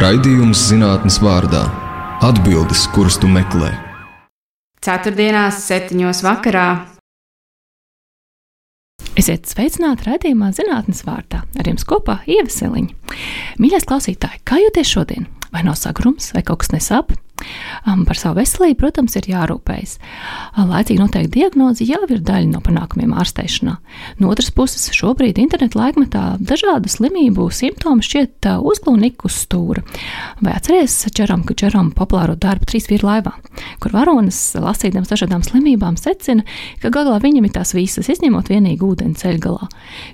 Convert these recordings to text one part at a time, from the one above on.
Raidījums zinātnes vārdā - atbildes, kuras tu meklē. Ceturtdienās, septiņos vakarā. Esiet sveicināti raidījumā zinātnes vārdā. Ar jums kopā ieveseliņa. Mīļais klausītāji, kā jūties šodien? Vai nav sagrums, vai kaut kas nesāp? Um, par savu veselību, protams, ir jārūpējas. Laicīgi noteikti diagnoze jau ir daļa no panākumiem ārstēšanā. No otras puses, šobrīd interneta laikmetā dažādu slimību simptomi šķiet uzglūnīgi uz stūra. Vai atceries Čeram, ka Čeram populāro darbu trīs vīru laivā, kur varonis lasīdams dažādām slimībām secina, ka galā viņam ir tās visas, izņemot vienīgi ūdeni ceļu galā.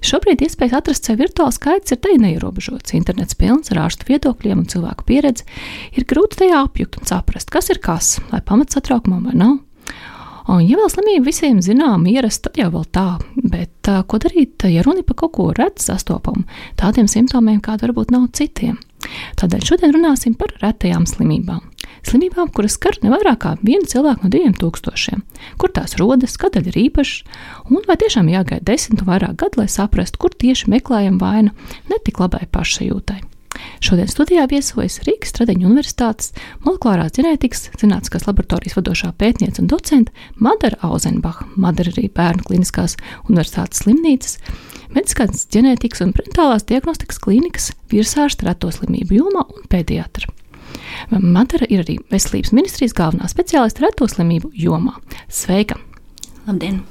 Šobrīd iespējas atrast sev virtuālu skaits ir te neierobežots. Internets pilns ar ārstu viedokļiem un cilvēku pieredzi. Ir grūti tajā apjukt un saprast, kas ir kas, vai pamats satraukumam vai nav. Un, ja vēl slimība visiem zinām, ierasta, jau vēl tā, bet uh, ko darīt, ja runa par kaut ko redzu sastopamu, tādiem simptomiem, kāda varbūt nav citiem? Tādēļ šodien runāsim par retajām slimībām. Slimībām, kuras skar ne vairāk kā vienu cilvēku no diviem tūkstošiem. Kur tās rodas, kādēļ ir īpašas, un vai tiešām jāgaida desmit un vairāk gadu, lai saprastu, kur tieši meklējam vainu ne tik labai pašsajūtai. Šodien studijā viesojas Rīgas Stradiņu Universitātes molekulārās ģenētikas zinātniskās laboratorijas vadošā pētniece un docente Madara Auzenbacha, Madara arī Bērnu Kliniskās Universitātes slimnīcas, mediskās ģenētikas un prentālās diagnostikas klīnikas virsārsta reto slimību jomā un pēdiatra. Madara ir arī veselības ministrijas galvenā speciāliste reto slimību jomā. Sveika! Labdien!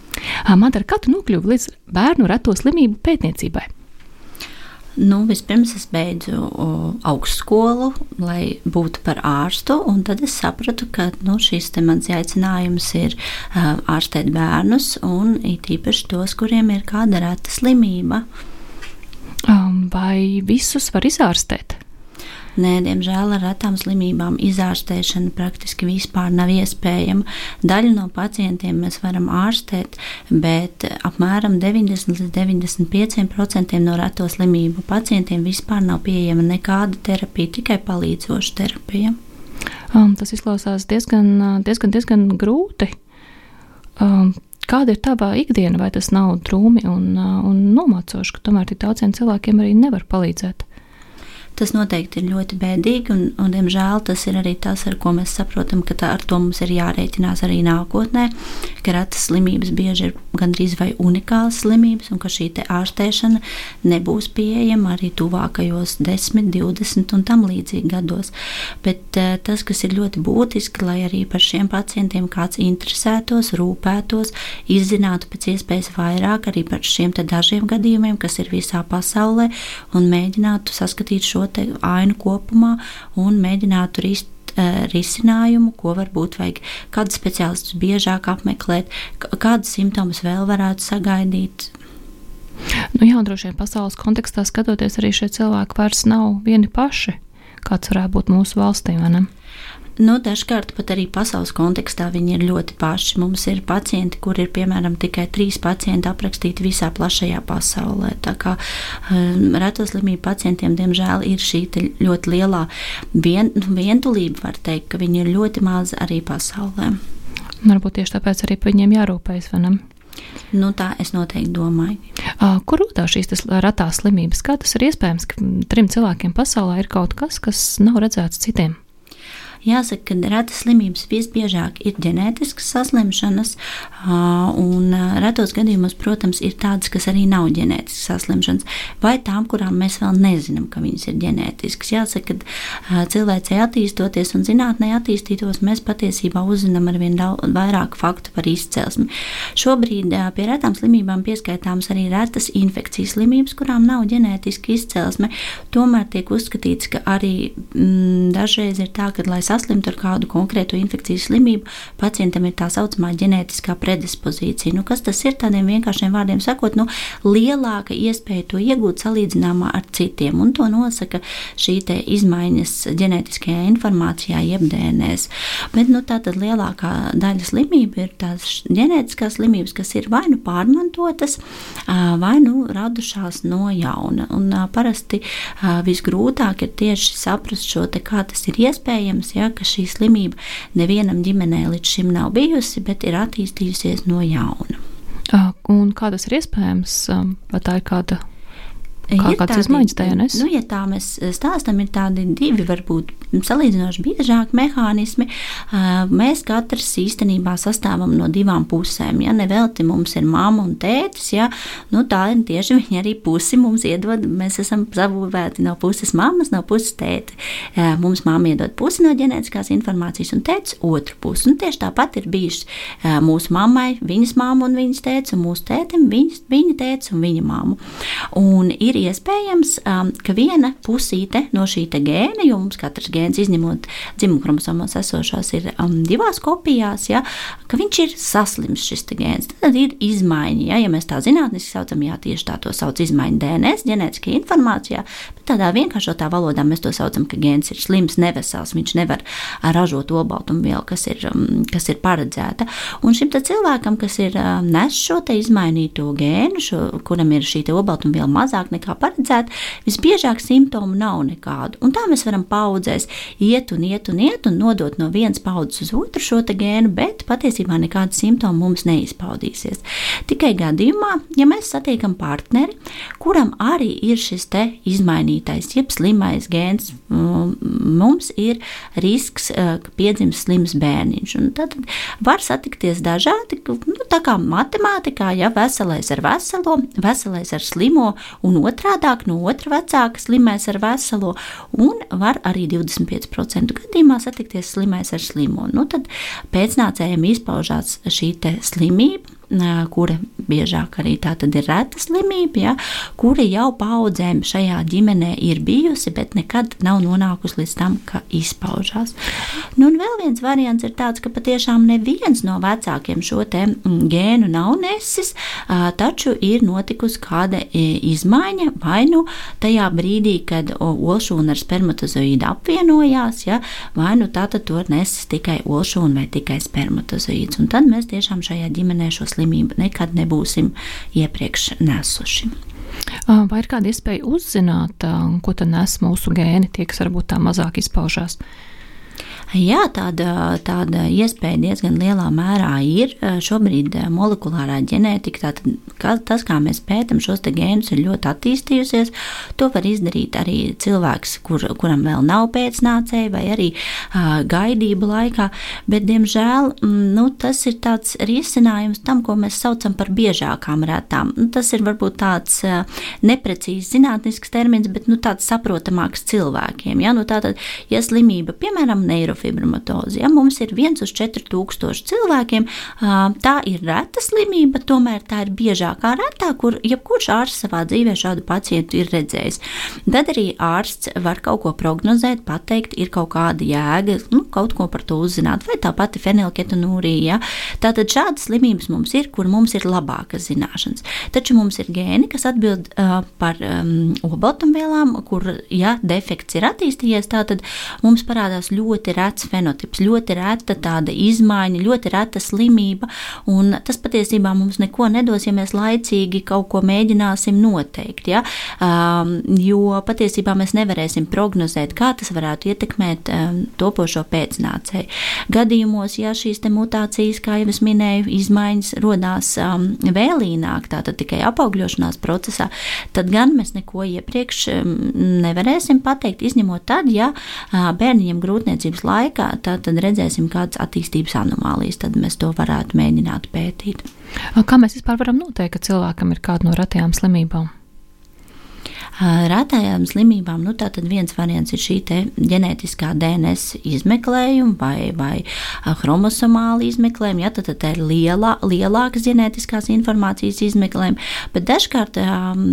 Madara, kā tu nokļuvi līdz bērnu reto slimību pētniecībai? Nu, vispirms es beidzu augstskolu, lai būtu par ārstu, tad es sapratu, ka nu, šis mans aicinājums ir uh, ārstēt bērnus, un it īpaši tos, kuriem ir kāda reta slimība. Um, vai visus var izārstēt? Nē, diemžēl ar retām slimībām izārstēšana praktiski vispār nav iespējama. Daļu no pacientiem mēs varam ārstēt, bet apmēram 90 līdz 95% no reto slimību pacientiem vispār nav pieejama nekāda terapija, tikai palīdzoša terapija. Um, tas izklausās diezgan, diezgan, diezgan grūti. Um, Kāda ir tava ikdiena, vai tas nav drūmi un, un nomācoši, ka tomēr tik daudziem cilvēkiem arī nevar palīdzēt? Tas noteikti ir ļoti bēdīgi, un, un diemžēl tas ir arī tas, ar ko mēs saprotam, ka tā, ar to mums ir jārēķinās arī nākotnē, ka retas slimības bieži ir gandrīz vai unikālas slimības, un ka šī ārstēšana nebūs pieejama arī tuvākajos 10, 20 un tam līdzīgi gados. Bet uh, tas, kas ir ļoti būtiski, lai arī par šiem pacientiem kāds interesētos, rūpētos, izzinātu pēc iespējas vairāk arī par šiem dažiem gadījumiem, kas ir visā pasaulē, un mēģinātu saskatīt šo šo ainu kopumā un mēģinātu rist uh, risinājumu, ko varbūt vajag kādus speciālistus biežāk apmeklēt, kādus simptomus vēl varētu sagaidīt. Nu, jā, droši vien pasaules kontekstā skatoties, arī šie cilvēki vairs nav vieni paši, kāds varētu būt mūsu valstī. Nu, dažkārt pat arī pasaules kontekstā viņi ir ļoti paši. Mums ir pacienti, kur ir piemēram tikai trīs pacienti aprakstīti visā plašajā pasaulē. Tā kā um, reto slimību pacientiem, diemžēl, ir šī ļoti lielā vien, nu, vientulība, var teikt, ka viņi ir ļoti maz arī pasaulē. Varbūt tieši tāpēc arī par viņiem jārūpējas, vai ne? Nu, tā es noteikti domāju. Kur rodas šīs ratās slimības? Kā tas ir iespējams, ka trim cilvēkiem pasaulē ir kaut kas, kas nav redzēts citiem? Jāsaka, ka retas slimības visbiežāk ir ģenētiskas saslimšanas, un retos gadījumos, protams, ir tādas, kas arī nav ģenētiskas saslimšanas, vai tām, kurām mēs vēl nezinām, ka viņas ir ģenētiskas. Jāsaka, ka cilvēcei attīstoties un zinātnē attīstītos, mēs patiesībā uzzinām ar vien daudz vairāk faktu par izcelsmi. Šobrīd pie retām slimībām pieskaitāms arī retas infekcijas slimības, kurām nav ģenētiska izcelsme. Tomēr tiek uzskatīts, ka arī mm, dažreiz ir tā, ka, lai saslimtu, saslimtu ar kādu konkrētu infekcijas slimību, pacientam ir tā saucamā ģenētiskā predispozīcija. Nu, kas tas ir? Tādiem vienkāršiem vārdiem sakot, nu, lielāka iespēja to iegūt salīdzināmā ar citiem, un to nosaka šī izmaiņas ģenētiskajā informācijā, jeb DNS. Bet nu, tā tad lielākā daļa slimību ir tās ģenētiskās slimības, kas ir vai nu pārmantotas, vai nu radušās no jauna. Un, parasti visgrūtāk ir tieši saprast šo te, kā tas ir iespējams. Ja, ka šī slimība nevienam ģimenē līdz šim nav bijusi, bet ir attīstījusies no jauna. Un kā tas ir iespējams? Vai tā ir kāda Kā, Ir kāds izmaiņas DNS? Nu, ja tā mēs stāstām, ir tādi divi, varbūt salīdzinoši biežāki mehānismi. Uh, Mēs katrs īstenībā sastāvam no divām pusēm. Ja nevelti mums ir mamma un tētis, ja, nu, tā ir tieši viņi arī pusi mums iedod. Mēs esam sabūvēti no puses mammas, no puses tēta. Uh, Mums mamma iedod pusi no ģenētiskās informācijas un tētis otru pusi. Un tieši tāpat ir bijuši uh, mūsu mammai, viņas mamma un viņas tētis, un mūsu tētim, viņas, viņa tētis un viņa mamma. Un ir iespējams, um, ka viena pusīte no šī gēna, jo mums katrs gēns, izņemot dzimumu chromosomos esošās, ir um, divās kopijās, ja, ka viņš ir saslims šis gēns. Tad ir izmaiņa. Ja, ja mēs tā zinātniski saucam, jā, tieši tā to sauc izmaiņa DNS, ģenētiskajā informācijā, bet tādā vienkāršotā valodā mēs to saucam, ka gēns ir slims, nevesels, viņš nevar ražot olbaltumvielu, kas ir, um, kas ir paredzēta. Un šim cilvēkam, kas ir um, nes šo izmainīto gēnu, šo, kuram ir šī olbaltumviela mazāk nekā paredzēta, visbiežāk simptomu nav nekādu. Un tā mēs varam paudzēs iet un iet un iet un nodot no vienas paudzes uz otru šo gēnu, bet patiesībā nekāda simptoma mums neizpaudīsies. Tikai gadījumā, ja mēs satiekam partneri, kuram arī ir šis te izmainītais, jeb slimais gēns, mums ir risks, ka piedzims slims bērniņš. Un tad var satikties dažādi, nu, tā kā matemātikā, ja veselais ar veselo, veselais ar slimo un otrādāk no otra vecāka slimais ar veselo, un var arī 25% gadījumā satikties slimais ar slimo. Nu, tad pēcnācējiem izpaužās šī slimība kura biežāk arī tā ir reta slimība, ja, kura jau paudzēm šajā ģimenē ir bijusi, bet nekad nav nonākusi līdz tam, ka izpaužās. Nu, un vēl viens variants ir tāds, ka patiešām neviens no vecākiem šo gēnu nav nesis, taču ir notikusi kāda izmaiņa vai nu tajā brīdī, kad olšūna ar spermatozoīdu apvienojās, ja, vai nu tātad to nesis tikai olšūna vai tikai spermatozoīds. Un tad mēs tiešām šajā ģimenē šo slimību nekad nebūsim iepriekš nesuši. Vai ir kāda iespēja uzzināt, ko tad nes mūsu gēni, tie, kas varbūt tā mazāk izpaužās? Jā, tāda, tāda iespēja diezgan lielā mērā ir. Šobrīd molekulārā ģenētika, tātad, kā, tas, kā mēs pētām šos gēnus, ir ļoti attīstījusies. To var izdarīt arī cilvēks, kur, kuram vēl nav pēcnācēji, vai arī uh, gaidību laikā. Bet, diemžēl, nu, tas ir tāds risinājums tam, ko mēs saucam par biežākām retām. Nu, tas ir varbūt tāds uh, neprecīzs zinātnisks termins, bet nu, tāds saprotamāks cilvēkiem. Ja? Nu, tātad, ja slimība, piemēram, neirofibroza, fibromatozi. Ja mums ir viens uz 4000 cilvēkiem, tā ir reta slimība, tomēr tā ir biežākā retā, kur jebkurš ārsts savā dzīvē šādu pacientu ir redzējis. Tad arī ārsts var kaut ko prognozēt, pateikt, ir kaut kāda jēga, nu, kaut ko par to uzzināt, vai tā pati fenilketonūrija. Ja? Tātad šādas slimības mums ir, kur mums ir labākas zināšanas. Taču mums ir gēni, kas atbild uh, par um, obaltumvielām, kur, ja defekts ir attīstījies, tad mums parādās ļoti reti rets fenotips, ļoti reta tāda izmaiņa, ļoti reta slimība. Tas patiesībā mums neko nedos, ja mēs laicīgi kaut ko mēģināsim noteikt. Ja? Um, jo patiesībā mēs nevarēsim prognozēt, kā tas varētu ietekmēt um, topošo pēcnācēju. Gadījumos, ja šīs mutācijas, kā jau es minēju, izmaiņas rodās um, vēlīnāk, tātad tikai apaugļošanās procesā, tad gan mēs neko iepriekš um, nevarēsim pateikt, izņemot tad, ja uh, bērniņam grūtniecības laikā laikā, tad redzēsim, kādas attīstības anomālijas, tad mēs to varētu mēģināt pētīt. Kā mēs vispār varam noteikt, ka cilvēkam ir kāda no retajām slimībām? Rētājām slimībām nu, viens variants ir šī ģenētiskā DNS izmeklējuma vai, vai chromosomāla izmeklējuma. Ja, tad, tad ir lielā, lielākas ģenētiskās informācijas izmeklējuma, bet dažkārt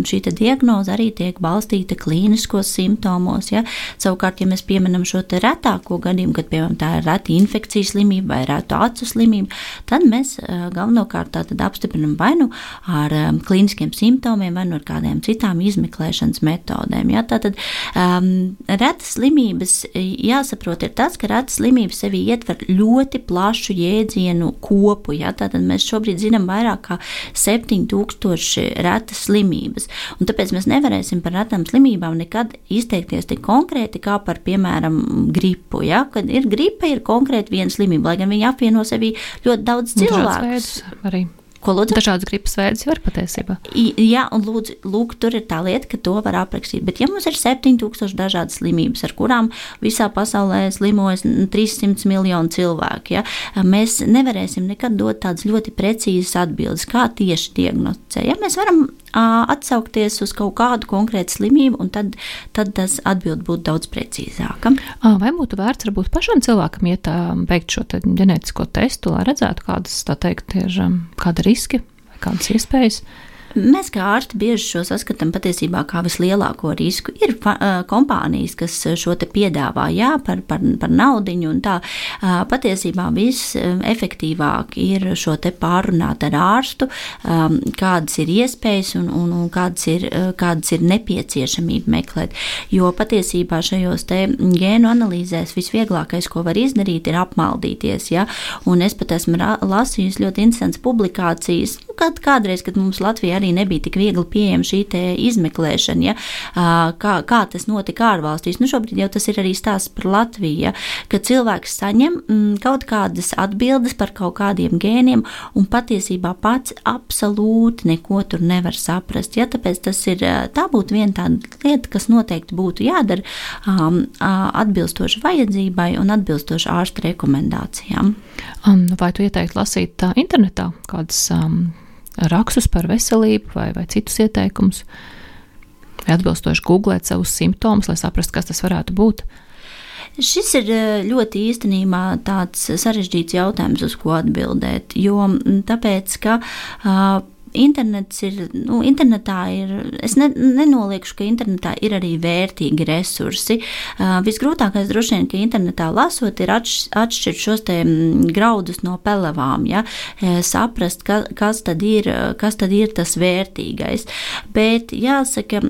šī diagnoze arī tiek balstīta klīniskos simptomos. Ja. Savukārt, ja mēs pieminam šo retāko gadījumu, kad piemēram tā ir reta infekcijas slimība vai reta acu slimība, tad mēs galvenokārt apstiprinam vai nu ar klīniskiem simptomiem, vai nu ar kādiem citām izmeklēšanas ārstēšanas metodēm. Ja? Tātad um, retas slimības, jāsaprot, ir tas, ka retas slimības sevi ietver ļoti plašu jēdzienu kopu. Ja? Tātad mēs šobrīd zinām vairāk kā 7000 retas slimības, un tāpēc mēs nevarēsim par retām slimībām nekad izteikties tik konkrēti kā par, piemēram, gripu. Ja? Kad ir gripa, ir konkrēti viena slimība, lai gan viņi apvieno sevi ļoti daudz cilvēku. Ko lūdzu? Dažādas gripas veidus var patiesībā. Jā, un lūdzu, lūk, tur ir tā lieta, ka to var aprakstīt. Bet ja mums ir 7000 dažādas slimības, ar kurām visā pasaulē slimojas 300 miljonu cilvēku, ja, mēs nevarēsim nekad dot tādas ļoti precīzas atbildes, kā tieši diagnosticēt. Ja, mēs varam atsaukties uz kaut kādu konkrētu slimību, un tad, tad tas atbild būtu daudz precīzāka. Vai būtu vērts varbūt pašam cilvēkam iet veikt šo ģenētisko testu, lai redzētu, kādas, tā teikt, ir kāda riski vai kādas iespējas? Mēs kā ārsti bieži šo saskatām patiesībā kā vislielāko risku. Ir kompānijas, kas šo te piedāvā jā, par, par, par naudu, un tā patiesībā visefektīvāk ir šo te pārunāt ar ārstu, kādas ir iespējas un, un, un kādas, ir, kādas ir nepieciešamība meklēt. Jo patiesībā šajos te gēnu analīzēs visvieglākais, ko var izdarīt, ir apmaldīties. Ja? Un es pat esmu lasījusi ļoti interesantas publikācijas, nu, kad kādreiz, kad mums Latvijā arī nebija tik viegli pieejama šī izmeklēšana, ja, kā, kā tas notika ārvalstīs. Nu, šobrīd jau tas ir arī stāsts par Latviju, ja, ka cilvēks saņem mm, kaut kādas atbildes par kaut kādiem gēniem un patiesībā pats absolūti neko tur nevar saprast. Ja, tāpēc tas ir, tā būtu viena tāda lieta, kas noteikti būtu jādara um, atbilstoši vajadzībai un atbilstoši ārsta rekomendācijām. Um, vai tu ieteiktu lasīt tā internetā kādas um, rakstus par veselību vai, vai citus ieteikumus, vai atbilstoši googlēt savus simptomus, lai saprastu, kas tas varētu būt. Šis ir eh, ļoti īstenībā tāds sarežģīts jautājums, uz ko atbildēt. Jo tāpēc, ka uh, internets ir, nu, internetā ir, es ne, nenoliekšu, ka internetā ir arī vērtīgi resursi. Uh, visgrūtākais droši vien, ka internetā lasot, ir atš, atšķirt šos te graudus no pelavām, ja, saprast, ka, kas, tad ir, kas tad ir tas vērtīgais. Bet jāsaka,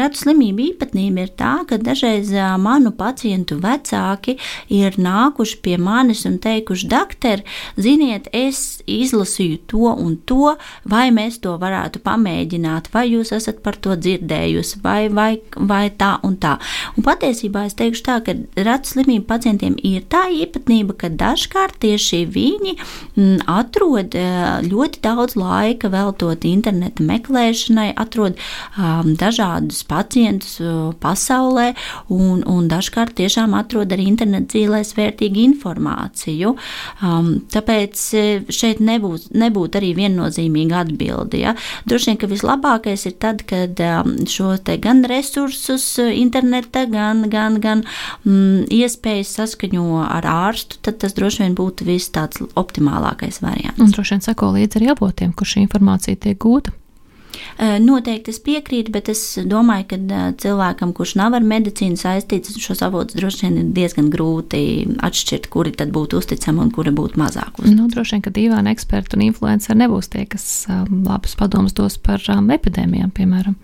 retu slimību īpatnība ir tā, ka dažreiz manu pacientu vecāki ir nākuši pie manis un teikuši, doktor, ziniet, es izlasīju to un to, vai mēs mēs to varētu pamēģināt, vai jūs esat par to dzirdējusi, vai, vai, vai tā un tā. Un patiesībā es teikšu tā, ka ratu slimību pacientiem ir tā īpatnība, ka dažkārt tieši viņi mm, atrod eh, ļoti daudz laika veltot interneta meklēšanai, atrod um, dažādus pacientus uh, pasaulē, un, un dažkārt tiešām atrod arī interneta dzīvēs vērtīgu informāciju. Um, tāpēc šeit nebūs, nebūt arī viennozīmīga atbilde atbildi. Ja? Droši vien, ka vislabākais ir tad, kad um, šo te gan resursus uh, interneta, gan, gan, gan mm, iespējas saskaņo ar ārstu, tad tas droši vien būtu viss tāds optimālākais variants. Un droši vien seko līdzi arī avotiem, kur šī informācija tiek gūta. Noteikti es piekrītu, bet es domāju, ka cilvēkam, kurš nav ar medicīnu saistīts, šos avotus droši vien ir diezgan grūti atšķirt, kuri tad būtu uzticami un kuri būtu mazāk uzticami. Nu, droši vien, ka dīvaini eksperti un influenceri nebūs tie, kas labus padomus dos par epidēmijām, piemēram.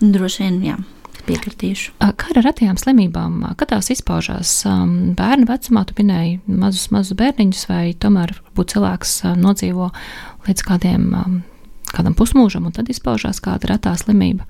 Droši vien, jā piekritīšu. Kā ar retām slimībām, kad tās izpaužās bērnu vecumā, tu minēji mazus, mazus bērniņus, vai tomēr būtu cilvēks nodzīvo līdz kādiem kādam pusmūžam, un tad izpaužās kāda retā slimība.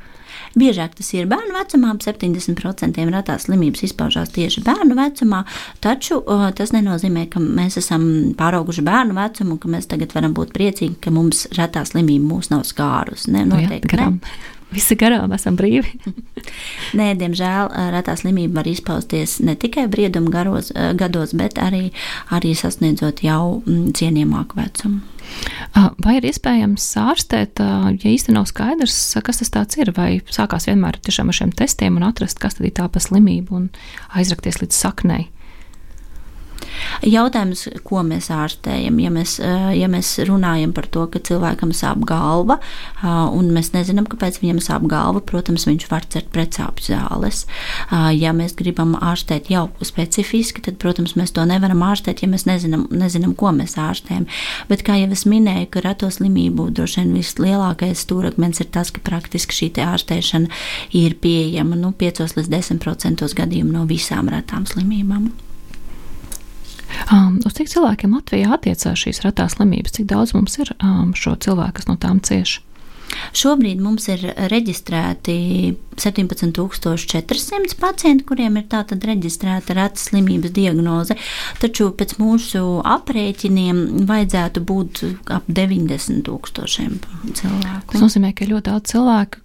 Biežāk tas ir bērnu vecumā, 70% retās slimības izpaužās tieši bērnu vecumā, taču tas nenozīmē, ka mēs esam pārauguši bērnu vecumu, ka mēs tagad varam būt priecīgi, ka mums retā slimība mūs nav skārusi. Ne, nu noteikti, jā, ne. Visi garām esam brīvi. Nē, diemžēl retā slimība var izpausties ne tikai brieduma garos, gados, bet arī, arī sasniedzot jau cienījamāku vecumu. Vai ir iespējams ārstēt, ja īsti nav skaidrs, kas tas ir, vai sākās vienmēr ar šiem testiem un atrast, kas tad ir tā pa slimību un aizrakties līdz saknei? Jautājums, ko mēs ārstējam, ja mēs, eh, ja mēs runājam par to, ka cilvēkam sāp galva, eh, un mēs nezinām, kāpēc viņam sāp galva, protams, viņš var cert pretsāpju zāles. Eh, ja mēs gribam ārstēt jau specifiski, tad, protams, mēs to nevaram ārstēt, ja mēs nezinām, nezinām ko mēs ārstējam. Bet, kā jau es minēju, ka reto slimību droši vien vislielākais stūrakmens ir tas, ka praktiski šī ārstēšana ir pieejama nu, 5 līdz 10% gadījumu no visām retām slimībām. Um, uz cik cilvēkiem Latvijā attiecās šīs retās slimības, cik daudz mums ir um, šo cilvēku, kas no tām cieši? Šobrīd mums ir reģistrēti 17,400 pacienti, kuriem ir tātad reģistrēta reta slimības diagnoze, taču pēc mūsu aprēķiniem vajadzētu būt ap 90 tūkstošiem cilvēku. Tas nozīmē, ka ir ļoti daudz cilvēku,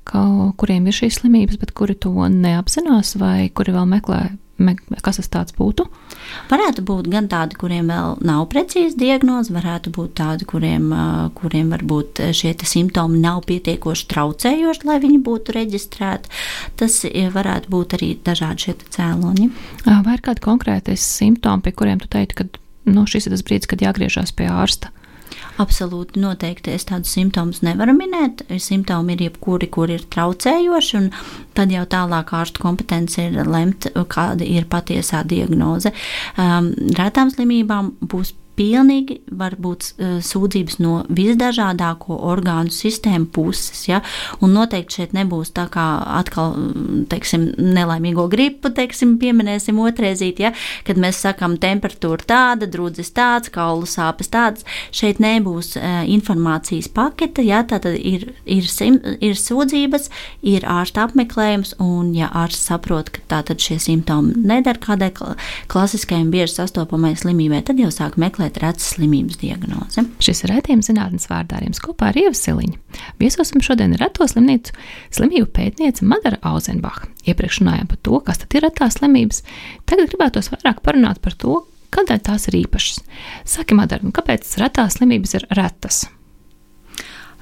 kuriem ir šīs slimības, bet kuri to neapzinās vai kuri vēl meklē Kas tas tāds būtu? Varētu būt gan tādi, kuriem vēl nav precīzi diagnoze, varētu būt tādi, kuriem, kuriem varbūt šie simptomi nav pietiekoši traucējoši, lai viņi būtu reģistrēti. Tas varētu būt arī dažādi šie cēloņi. Vai ir kādi konkrēti simptomi, pie kuriem tu teiktu, ka nu, šis ir tas brīdis, kad jāgriežas pie ārsta? Absolūti noteikti es tādus simptomus nevaru minēt. Simptomi ir jebkuri, kur ir traucējoši, un tad jau tālāk ārstu kompetence ir lemt, kāda ir patiesā diagnoze. Um, Rētām slimībām būs pilnīgi var būt uh, sūdzības no visdažādāko orgānu sistēmu puses. Ja? Un noteikti šeit nebūs tā kā atkal, mm, teiksim, nelaimīgo gripu, teiksim, pieminēsim otrēzīt, ja? kad mēs sakam temperatūra tāda, drudzis tāds, kaulu sāpes tādas. Šeit nebūs uh, informācijas pakete, ja? tātad ir, ir, sim, ir sūdzības, ir ārsta apmeklējums, un ja ārsts saprot, ka tātad šie simptomi nedara kādai klasiskajai bieži sastopamai slimībai, tad jau sāk meklēt meklēt retas slimības diagnozi. Šis ir redzējums zinātnes vārdā ar jums kopā ar Ievu Siliņu. Viesosim šodien reto slimnīcu slimību pētniece Madara Auzenbacha. Iepriekš runājām par to, kas tad ir retās slimības. Tagad gribētos vairāk parunāt par to, kādēļ tās ir īpašas. Saki, Madara, kāpēc retās slimības ir retas?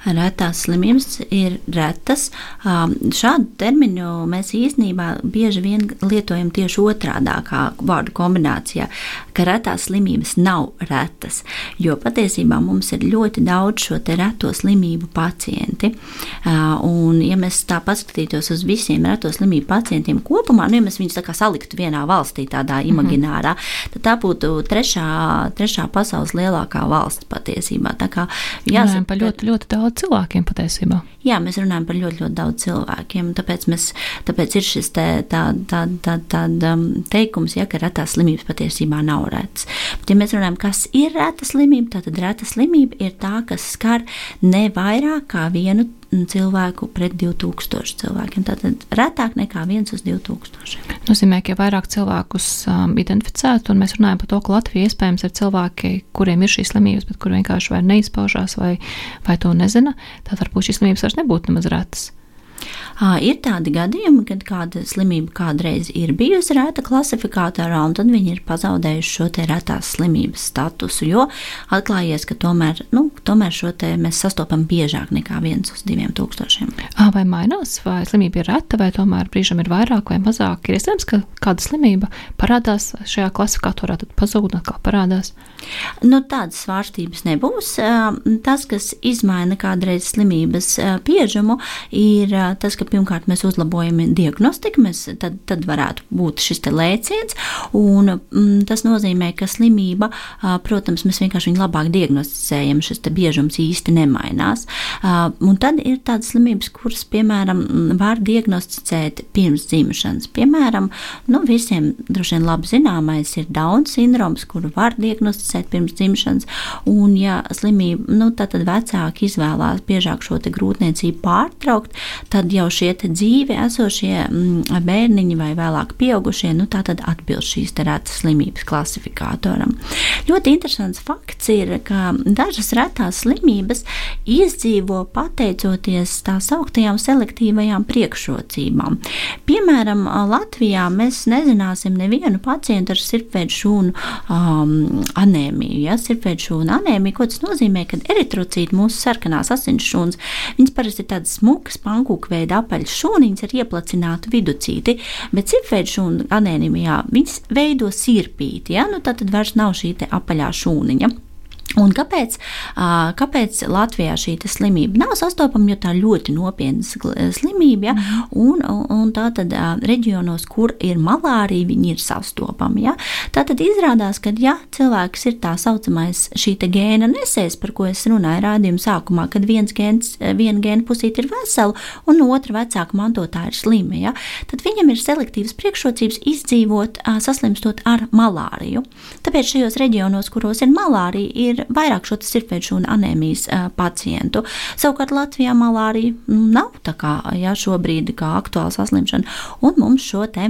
Retās slimības ir retas. Šādu terminu mēs īstenībā bieži vien lietojam tieši otrādākā vārdu kombinācijā, ka retās slimības nav retas, jo patiesībā mums ir ļoti daudz šo reto slimību pacienti. Un, ja mēs tā paskatītos uz visiem reto slimību pacientiem kopumā, nu, ja mēs viņus tā kā saliktu vienā valstī, tādā mhm. imaginārā, tad tā būtu trešā, trešā pasaules lielākā valsts patiesībā. Tā kā jāsaka, ļoti, ļoti daudz daudz cilvēkiem patiesībā. Jā, mēs runājam par ļoti, ļoti daudz cilvēkiem. Tāpēc, mēs, tāpēc ir šis te, tā, tā, tā, tā, um, teikums, ja, ka retās slimības patiesībā nav retas. Bet, ja mēs runājam, kas ir reta slimība, tad reta slimība ir tā, kas skar ne vairāk kā vienu cilvēku pret 2000 cilvēkiem. Tātad retāk nekā 1 uz 2000. Nozīmē, ka ja vairāk cilvēkus um, identificētu, un mēs runājam par to, ka Latvija iespējams ir cilvēki, kuriem ir šīs slimības, bet kur vienkārši vai neizpaužās vai, vai to nezina, tad varbūt šīs slimības vairs nebūtu nemaz retas. Ir tādi gadījumi, kad kāda slimība kādreiz ir bijusi rēta klasifikātorā, un tad viņi ir pazaudējuši šo retās slimības statusu, jo atklājies, ka tomēr, nu, tomēr šo mēs sastopam biežāk nekā viens uz diviem tūkstošiem. Vai mainās, vai slimība ir reta, vai tomēr brīžam ir vairāk vai mazāk? Ir iespējams, ka kāda slimība parādās šajā klasifikatorā, tad pazūd un atkal parādās. Nu, tādas svārstības nebūs. Tas, kas izmaina kādreiz slimības biežumu, ir tas, ka pirmkārt mēs uzlabojam diagnostiku, mēs, tad, tad varētu būt šis lēciens. Un, mm, tas nozīmē, ka slimība, protams, mēs vienkārši viņu labāk diagnosticējam, šis biežums īsti nemainās. Un tad ir tādas slimības, kuras, piemēram, var diagnosticēt pirms dzimšanas. Piemēram, nu, visiem droši vien labi zināmais ir Down sindroms, kuru var diagnosticēt pirms dzimšanas. Un, ja slimība, nu, tad vecāki izvēlās biežāk šo grūtniecību pārtraukt, tad jau šie dzīvi esošie mm, bērniņi vai vēlāk pieaugušie, nu tā tad atbilst šīs retas slimības klasifikātoram. Ļoti interesants fakts ir, ka dažas retās slimības izdzīvo pateicoties tā sauktajām selektīvajām priekšrocībām. Piemēram, Latvijā mēs nezināsim nevienu pacientu ar sirpvēju šūnu um, anēmiju. Ja? Sirpvēju šūnu anēmiju, ko tas nozīmē, kad eritrocīti mūsu sarkanās asins šūnas, viņas parasti ir tādas smukas, pankūku koku veida apaļas šūniņas ar ieplacinātu viducīti, bet cipveida šūnu anēmijā viņas veido sirpīti. Ja? Nu, tad vairs nav šī apaļā šūniņa. Un kāpēc, kāpēc Latvijā šī slimība nav sastopama? Jo tā ir ļoti nopietna slimība. Ja? Mhm. Un, un, un tā tad reģionos, kur ir malārija, viņi ir sastopami. Ja? Tā tad izrādās, ka ja cilvēks ir tā saucamais šī gēna nesējs, par ko es runāju rādījuma sākumā, kad viens gēns, viena gēna pusīte ir vesela un otra vecāka mantotāja ir slima, ja? tad viņam ir selektīvas priekšrocības izdzīvot, saslimstot ar malāriju. Tāpēc šajos reģionos, kuros ir malārija, ir ir vairāk šo sirdsveidu anēmijas pacientu. Savukārt Latvijā malārija nu, nav tā kā jā, šobrīd kā aktuāla saslimšana, un mums šo te,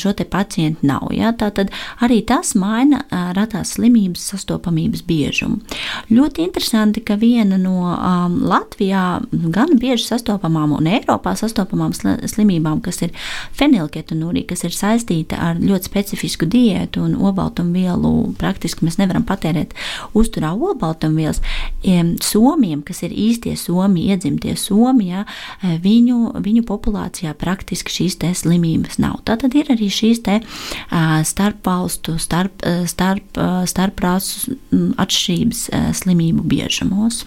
šo te pacientu nav. Jā. Tātad arī tas maina ratās slimības sastopamības biežumu. Ļoti interesanti, ka viena no um, Latvijā gan bieži sastopamām un Eiropā sastopamām slimībām, kas ir fenilketonūrija, kas ir saistīta ar ļoti specifisku diētu un obaltumvielu, praktiski mēs nevaram patērēt uzturā obaltumvielas. Somiem, kas ir īstie somi, iedzimtie somi, ja, viņu, viņu populācijā praktiski šīs slimības nav. Tātad ir arī šīs te, starpvalstu, starp, starp, starprāsu atšķirības slimību biežumos.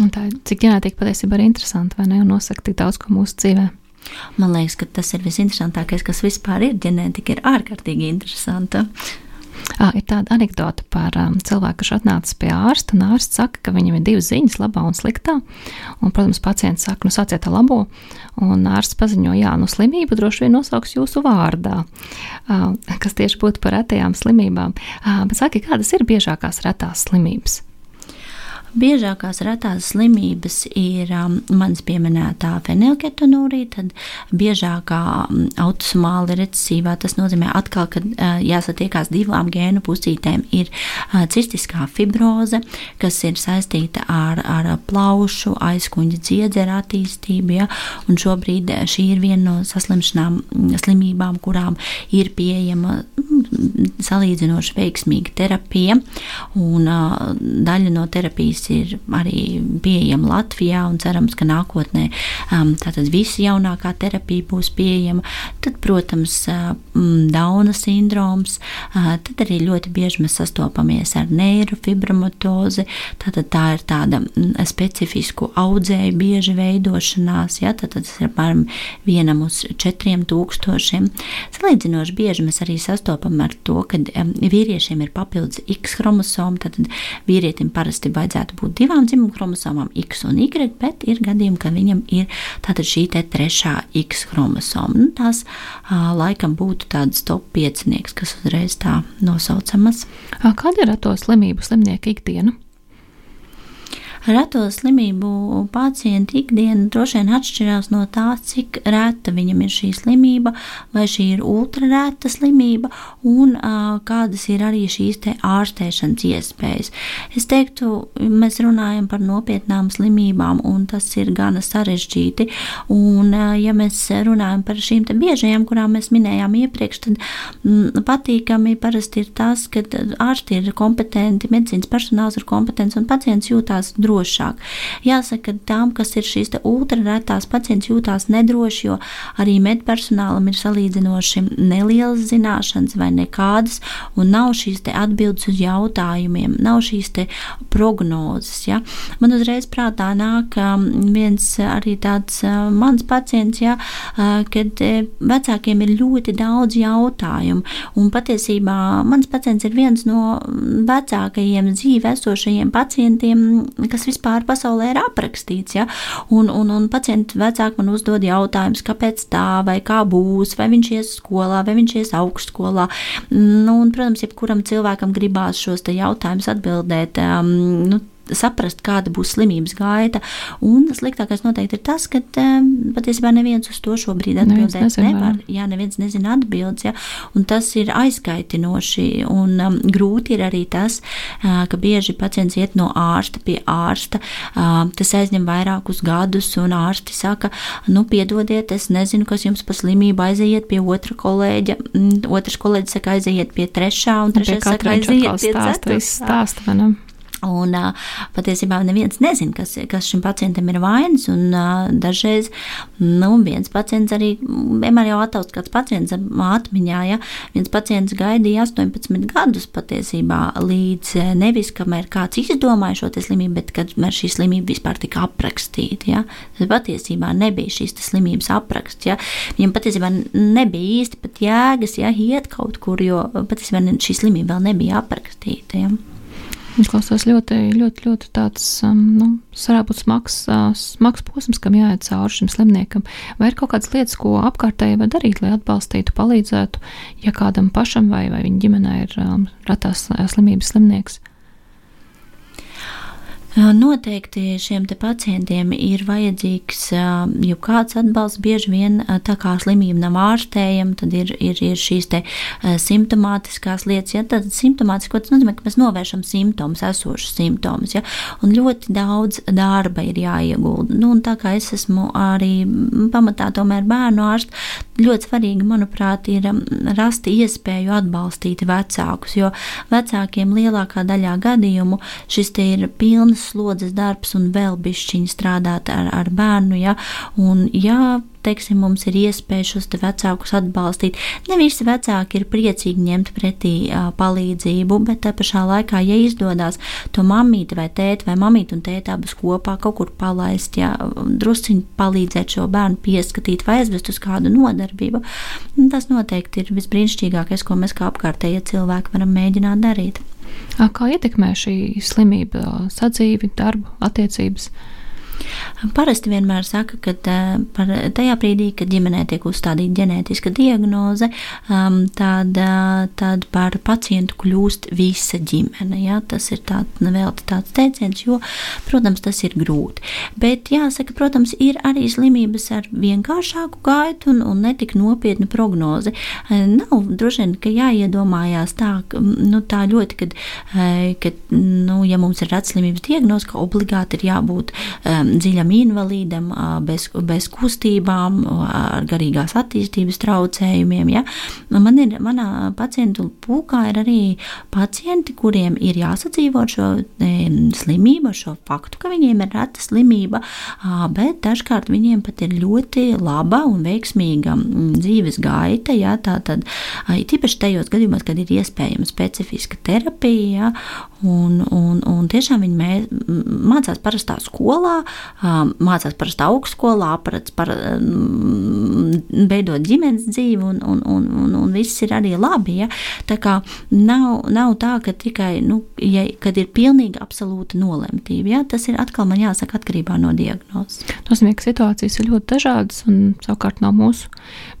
Un tā, cik ģenētika patiesībā ir interesanta, vai ne, un nosaka tik daudz ko mūsu dzīvē. Man liekas, ka tas ir visinteresantākais, kas vispār ir. Ģenētika ir ārkārtīgi interesanta. À, ir tāda anekdote par um, cilvēku, kurš atnācis pie ārsta, un ārsts saka, ka viņam ir divas ziņas, labā un sliktā. Un, protams, pacients saka, nu, sāciet ar labo, un ārsts paziņo, jā, nu, slimību droši vien nosauks jūsu vārdā, uh, kas tieši būtu par retajām slimībām. Uh, bet saki, kādas ir biežākās retās slimības? Biežākās retās slimības ir um, manas pieminētā fenilketonūrija, tad biežākā um, autosomāla recesīvā, tas nozīmē atkal, ka uh, jāsatiekās divām gēnu pusītēm, ir uh, cistiskā fibroze, kas ir saistīta ar, ar plaušu, aizkuņa dziedzera attīstību, ja, un šobrīd uh, šī ir viena no saslimšanām, mm, slimībām, kurām ir pieejama mm, salīdzinoši veiksmīga terapija, un uh, daļa no terapijas terapijas ir arī pieejama Latvijā, un cerams, ka nākotnē um, tātad visa jaunākā terapija būs pieejama. Tad, protams, um, Dauna sindroms, uh, tad arī ļoti bieži mēs sastopamies ar neirofibromatozi, tātad tā ir tāda mm, specifisku audzēju bieži veidošanās, ja, tad tas ir apmēram vienam uz četriem tūkstošiem. Salīdzinoši bieži mēs arī sastopam ar to, ka um, vīriešiem ir papildus X chromosoma, tad vīrietim parasti vajadzētu varētu būt divām dzimumu chromosomām, X un Y, bet ir gadījumi, ka viņam ir šī trešā X chromosoma. Nu, tās uh, laikam būtu tādas top piecinieks, kas uzreiz tā nosaucamas. Kāda ir to slimību slimnieka ikdiena? Reto slimību pacientu ikdiena droši vien atšķirās no tā, cik reta viņam ir šī slimība, vai šī ir ultrarēta slimība, un kādas ir arī šīs ārstēšanas iespējas. Es teiktu, mēs runājam par nopietnām slimībām, un tas ir gana sarežģīti. Un, ja mēs runājam par šīm biežajām, kurām mēs minējām iepriekš, tad mm, patīkami parasti ir tas, ka ārsti ir kompetenti, medicīnas personāls ir kompetents un pacients jūtās droši drošāk. Jāsaka, ka tām, kas ir šīs ultraretās pacients, jūtās nedroši, jo arī medpersonālam ir salīdzinoši nelielas zināšanas vai nekādas, un nav šīs atbildes uz jautājumiem, nav šīs prognozes. Ja? Man uzreiz prātā nāk um, viens arī tāds uh, mans pacients, ja, uh, kad uh, vecākiem ir ļoti daudz jautājumu, un patiesībā mans pacients ir viens no vecākajiem dzīve esošajiem pacientiem, kas kas vispār pasaulē ir aprakstīts. Ja? Un, un, un pacienti vecāki man uzdod jautājumus, kāpēc tā, vai kā būs, vai viņš ies skolā, vai viņš ies augstskolā. Nu, un, protams, jebkuram cilvēkam gribās šos jautājumus atbildēt. Um, nu, saprast, kāda būs slimības gaita. Un sliktākais noteikti ir tas, ka patiesībā neviens uz to šobrīd atbildēt nevar. Jā, neviens nezina atbildes, ja? un tas ir aizkaitinoši. Un um, grūti ir arī tas, uh, ka bieži pacients iet no ārsta pie ārsta. Uh, tas aizņem vairākus gadus, un ārsti saka, nu, piedodiet, es nezinu, kas jums pa slimību aiziet pie otra kolēģa. Mm, otrs kolēģis saka, aiziet pie trešā, un trešais saka, aiziet pie ceturtā. Un uh, patiesībā neviens nezina, kas, kas šim pacientam ir vainas. Un, uh, dažreiz nu, viens pacients arī vienmēr jau attausts kāds pacients atmiņā. Ja? Viens pacients gaidīja 18 gadus patiesībā līdz nevis, kamēr kāds izdomāja šo slimību, bet kad šī slimība vispār tika aprakstīta. Ja? Tas patiesībā nebija šīs slimības apraksts. Ja? Viņam patiesībā nebija īsti pat jēgas ja? iet kaut kur, jo patiesībā šī slimība vēl nebija aprakstīta. Ja? Izklausās ļoti, ļoti, ļoti tāds, um, nu, būt smags, uh, smags posms, kam jāiet cauri šim slimniekam. Vai ir kaut kādas lietas, ko apkārtēji var darīt, lai atbalstītu, palīdzētu, ja kādam pašam vai, vai viņa ģimenē ir um, ratās uh, slimības slimnieks? Noteikti šiem pacientiem ir vajadzīgs jau kāds atbalsts. Bieži vien tā kā slimība nav ārstējama, tad ir, ir, ir šīs simptomātiskās lietas. Ja? Tad simptomātiski, tas nozīmē, ka mēs novēršam simptomus, esošus simptomus. Ja? Un ļoti daudz darba ir jāiegulda. Nu, tā kā es esmu arī pamatā tomēr bērnu ārsts, ļoti svarīgi, manuprāt, ir rast iespēju atbalstīt vecākus, jo vecākiem lielākā daļā gadījumu šis ir pilns slodzes darbs un vēl bišķiņi strādāt ar, ar bērnu. Ja? Un, ja teiksim, mums ir iespēja šos vecākus atbalstīt. Ne visi vecāki ir priecīgi ņemt pretī uh, palīdzību, bet tā pašā laikā, ja izdodas to mamīti vai tēti vai mamīti un tēti abas kopā kaut kur palaist, ja drusciņi palīdzēt šo bērnu pieskatīt vai aizvest uz kādu nodarbību, tas noteikti ir visbrīnišķīgākais, ko mēs kā apkārtējie cilvēki varam mēģināt darīt. Kā ietekmē šī slimība sadzīvi, darbu, attiecības? Parasti vienmēr saka, ka par tajā brīdī, kad ģimenē tiek uzstādīta ģenētiska diagnoze, tad, tad par pacientu kļūst visa ģimene. Ja? Tas ir tā, vēl tāds teiciens, jo, protams, tas ir grūti. Bet jāsaka, protams, ir arī slimības ar vienkāršāku gaitu un, un netik nopietnu prognozi. Nav droši vien, ka jāiedomājās tā, nu, tā ļoti, kad, kad nu, ja mums ir redzslimības diagnoze, ka obligāti ir jābūt um, dziļam invalīdam, bez, bez kustībām, ar garīgās attīstības traucējumiem. Ja? Man ir, manā pacientu pulkā ir arī pacienti, kuriem ir jāsadzīvo šo slimību, šo faktu, ka viņiem ir reta slimība, bet dažkārt viņiem pat ir ļoti laba un veiksmīga dzīves gaita. Ja? Tātad, tīpaši tajos gadījumos, kad ir iespējama specifiska terapija, ja? un, un, un tiešām viņi mē, mācās parastā skolā, mācās parasti augstskolā, parasti par, veidot ģimenes dzīvi, un, un, un, un, un viss ir arī labi. Ja? Tā kā nav, nav tā, ka tikai, nu, ja, kad ir pilnīgi absolūta nolemtība, ja? tas ir atkal man jāsaka atkarībā no diagnozes. Tas nozīmē, ka situācijas ir ļoti dažādas, un savukārt no mūsu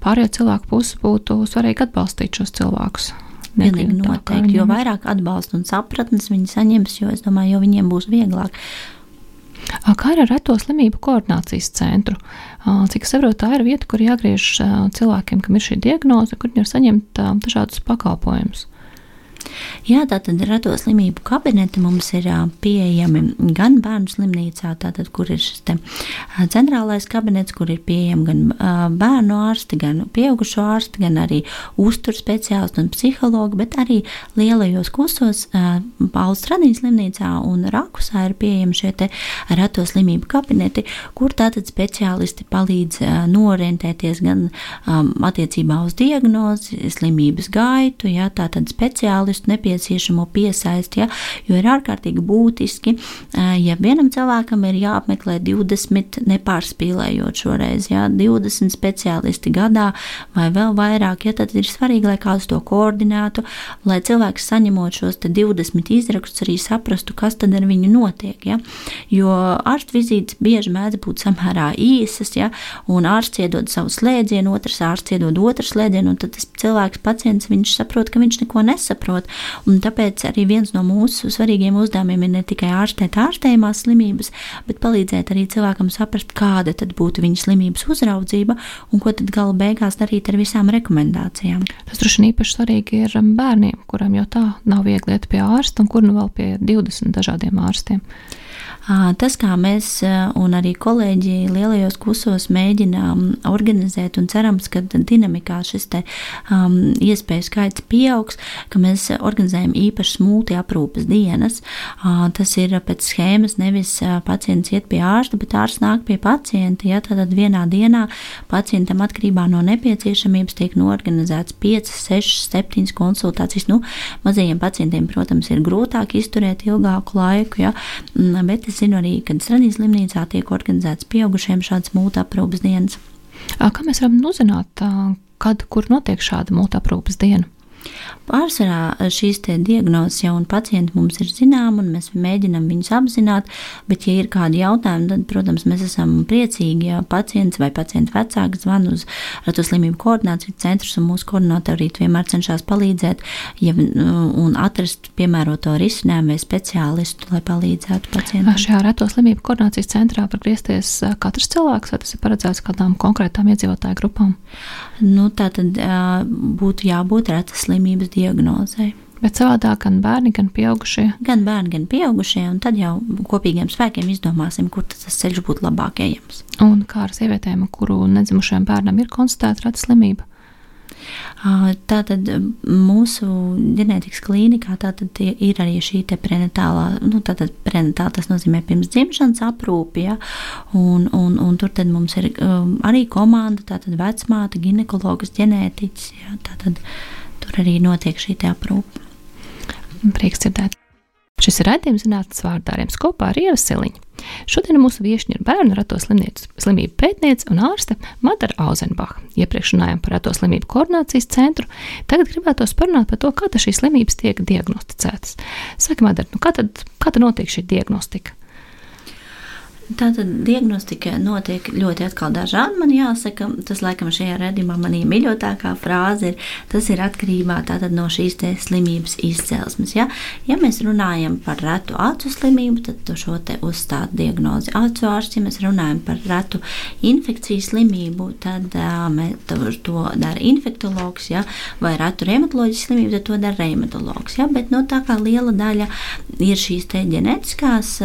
pārējo cilvēku puses būtu svarīgi atbalstīt šos cilvēkus. Pilnīgi noteikti, jo vairāk atbalsta un sapratnes viņi saņems, jo es domāju, jo viņiem būs vieglāk. Kā ir ar reto slimību koordinācijas centru? Cik es saprotu, tā ir vieta, kur jāgriež cilvēkiem, kam ir šī diagnoze, kur viņi var saņemt dažādus pakalpojumus. Jā, tātad reto slimību kabineti mums ir pieejami gan bērnu slimnīcā, tātad, kur ir šis centrālais kabinets, kur ir pieejami gan bērnu ārsti, gan pieaugušo ārsti, gan arī uztur speciālisti un psihologi, bet arī lielajos kusos Pauls Stradīnas slimnīcā un Rakusā ir pieejami šie te reto slimību kabineti, kur tātad speciālisti palīdz norientēties gan um, attiecībā uz diagnozi, slimības gaitu, jā, tātad speciālisti speciālistu nepieciešamo piesaisti, ja, jo ir ārkārtīgi būtiski, ja vienam cilvēkam ir jāapmeklē 20 nepārspīlējot šoreiz, ja, 20 speciālisti gadā vai vēl vairāk, ja, tad ir svarīgi, lai kāds to koordinētu, lai cilvēks saņemot šos 20 izrakstus arī saprastu, kas tad ar viņu notiek, ja, jo ārstu vizītes bieži mēdz būt samērā īsas, ja, un ārsts iedod savu slēdzienu, otrs ārsts iedod otru slēdzienu, un tad tas cilvēks, pacients, viņš saprot, ka viņš neko nesaprot, Un tāpēc arī viens no mūsu svarīgiem uzdevumiem ir ne tikai ārstēt ārstējumās slimības, bet palīdzēt arī cilvēkam saprast, kāda tad būtu viņa slimības uzraudzība un ko tad gala beigās darīt ar visām rekomendācijām. Tas droši vien īpaši svarīgi ir bērniem, kuriem jau tā nav viegli iet pie ārsta un kur nu vēl pie 20 dažādiem ārstiem. Tas, kā mēs un arī kolēģi lielajos kusos mēģinām organizēt, un cerams, ka dinamikā šis te, um, iespēju skaits pieaugs, ka mēs organizējam īpašas multiaprūpes dienas. Uh, tas ir pēc schēmas, nevis pacients iet pie ārsta, bet ārsts nāk pie pacienta. Ja, tad vienā dienā pacientam atkarībā no nepieciešamības tiek norganizēts 5, 6, 7 konsultācijas. Nu, mazajiem pacientiem, protams, ir grūtāk izturēt ilgāku laiku, ja, bet es zinu arī, ka Stradīs slimnīcā tiek organizēts pieaugušiem šāds multaprūpas dienas. Kā mēs varam uzzināt, kad, kur notiek šāda multaprūpas diena? Pārsvarā šīs diagnozes jau un pacienti mums ir zināmi, un mēs mēģinām viņus apzināt. Bet, ja ir kādi jautājumi, tad, protams, mēs esam priecīgi, ja pacients vai pacienta vecāks zvan uz Ratu slimību koordinācijas centrus, un mūsu koordinātori vienmēr cenšas palīdzēt ja, un atrast piemēroto risinājumu vai speciālistu, lai palīdzētu pacientam. Šajā Ratu slimību koordinācijas centrā var griezties katrs cilvēks, vai tas ir paredzēts kādām konkrētām iedzīvotāju grupām? Nu, tā tad būtu jābūt retas slimības diagnozei. Bet savādāk gan bērni, gan pieaugušie. Gan bērni, gan pieaugušie, un tad jau kopīgiem spēkiem izdomāsim, kur tas ceļš būtu labāk ejams. Un kā ar sievietēm, kuru nedzimušajam bērnam ir konstatēta reta slimība? Tātad mūsu ģenētikas klīnikā ir arī šī prenatālā, nu, tātad prenatāla tas nozīmē pirms dzimšanas aprūpe, ja, un, un, un tur tad mums ir um, arī komanda, tātad vecmāte, ginekologs, ģenētiķis, ja, tātad tur arī notiek šī aprūpe. Prieks dzirdēt. Šis ir raidījums zinātnes vārdāriem kopā ar Ievu Siliņu. Šodien mūsu viesiņa ir bērnu rato slimību pētniece un ārste Madara Auzenbacha. Iepriekš runājām par rato slimību koordinācijas centru, tagad gribētos parunāt par to, kā šīs slimības tiek diagnosticētas. Saka, Madara, nu kā tad, kā tad notiek šī diagnostika? Tātad diagnostika notiek ļoti dažādi. Man jāsaka, tas laikam šajā redzījumā manī mīļotākā frāze ir, tas ir atkarībā no šīs slimības izcelsmes. Ja? ja mēs runājam par retu acu slimību, tad šo te uzstāda diagnozi acu ārsts. Ja mēs runājam par retu infekciju slimību, tad uh, to, dara infektologs, ja? vai retu reumatoloģijas slimību, tad to dara reumatologs. Ja? Bet no nu, tā kā liela daļa ir šīs ģenētiskās,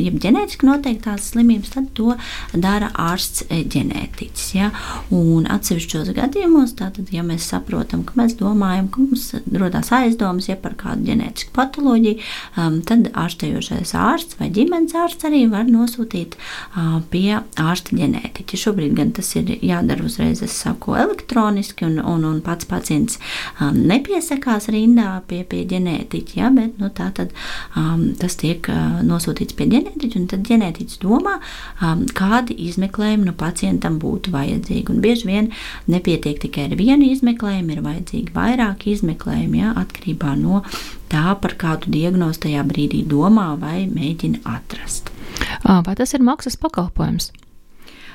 jeb ģenētiski noteiktās slimības, tad to dara ārsts eh, ģenētiķis. Ja? Un atsevišķos gadījumos, tātad, ja mēs saprotam, ka mēs domājam, ka mums rodas aizdomas ja, par kādu ģenētisku patoloģiju, um, tad ārstējošais ārsts vai ģimenes ārsts arī var nosūtīt uh, pie ārsta ģenētiķa. Šobrīd gan tas ir jādara uzreiz, es saku, elektroniski, un, un, un pats pacients um, nepiesakās rindā pie, pie ģenētiķa, ja, bet nu, tā tad um, tas tiek uh, nosūtīts pie ģenētiķa, un tad ģenētiķis domā, domā, um, kādi izmeklējumi nu pacientam būtu vajadzīgi. Un bieži vien nepietiek tikai ar vienu izmeklējumu, ir vajadzīgi vairāk izmeklējumu, ja, atkarībā no tā, par kādu diagnozu tajā brīdī domā vai mēģina atrast. Vai tas ir maksas pakalpojums?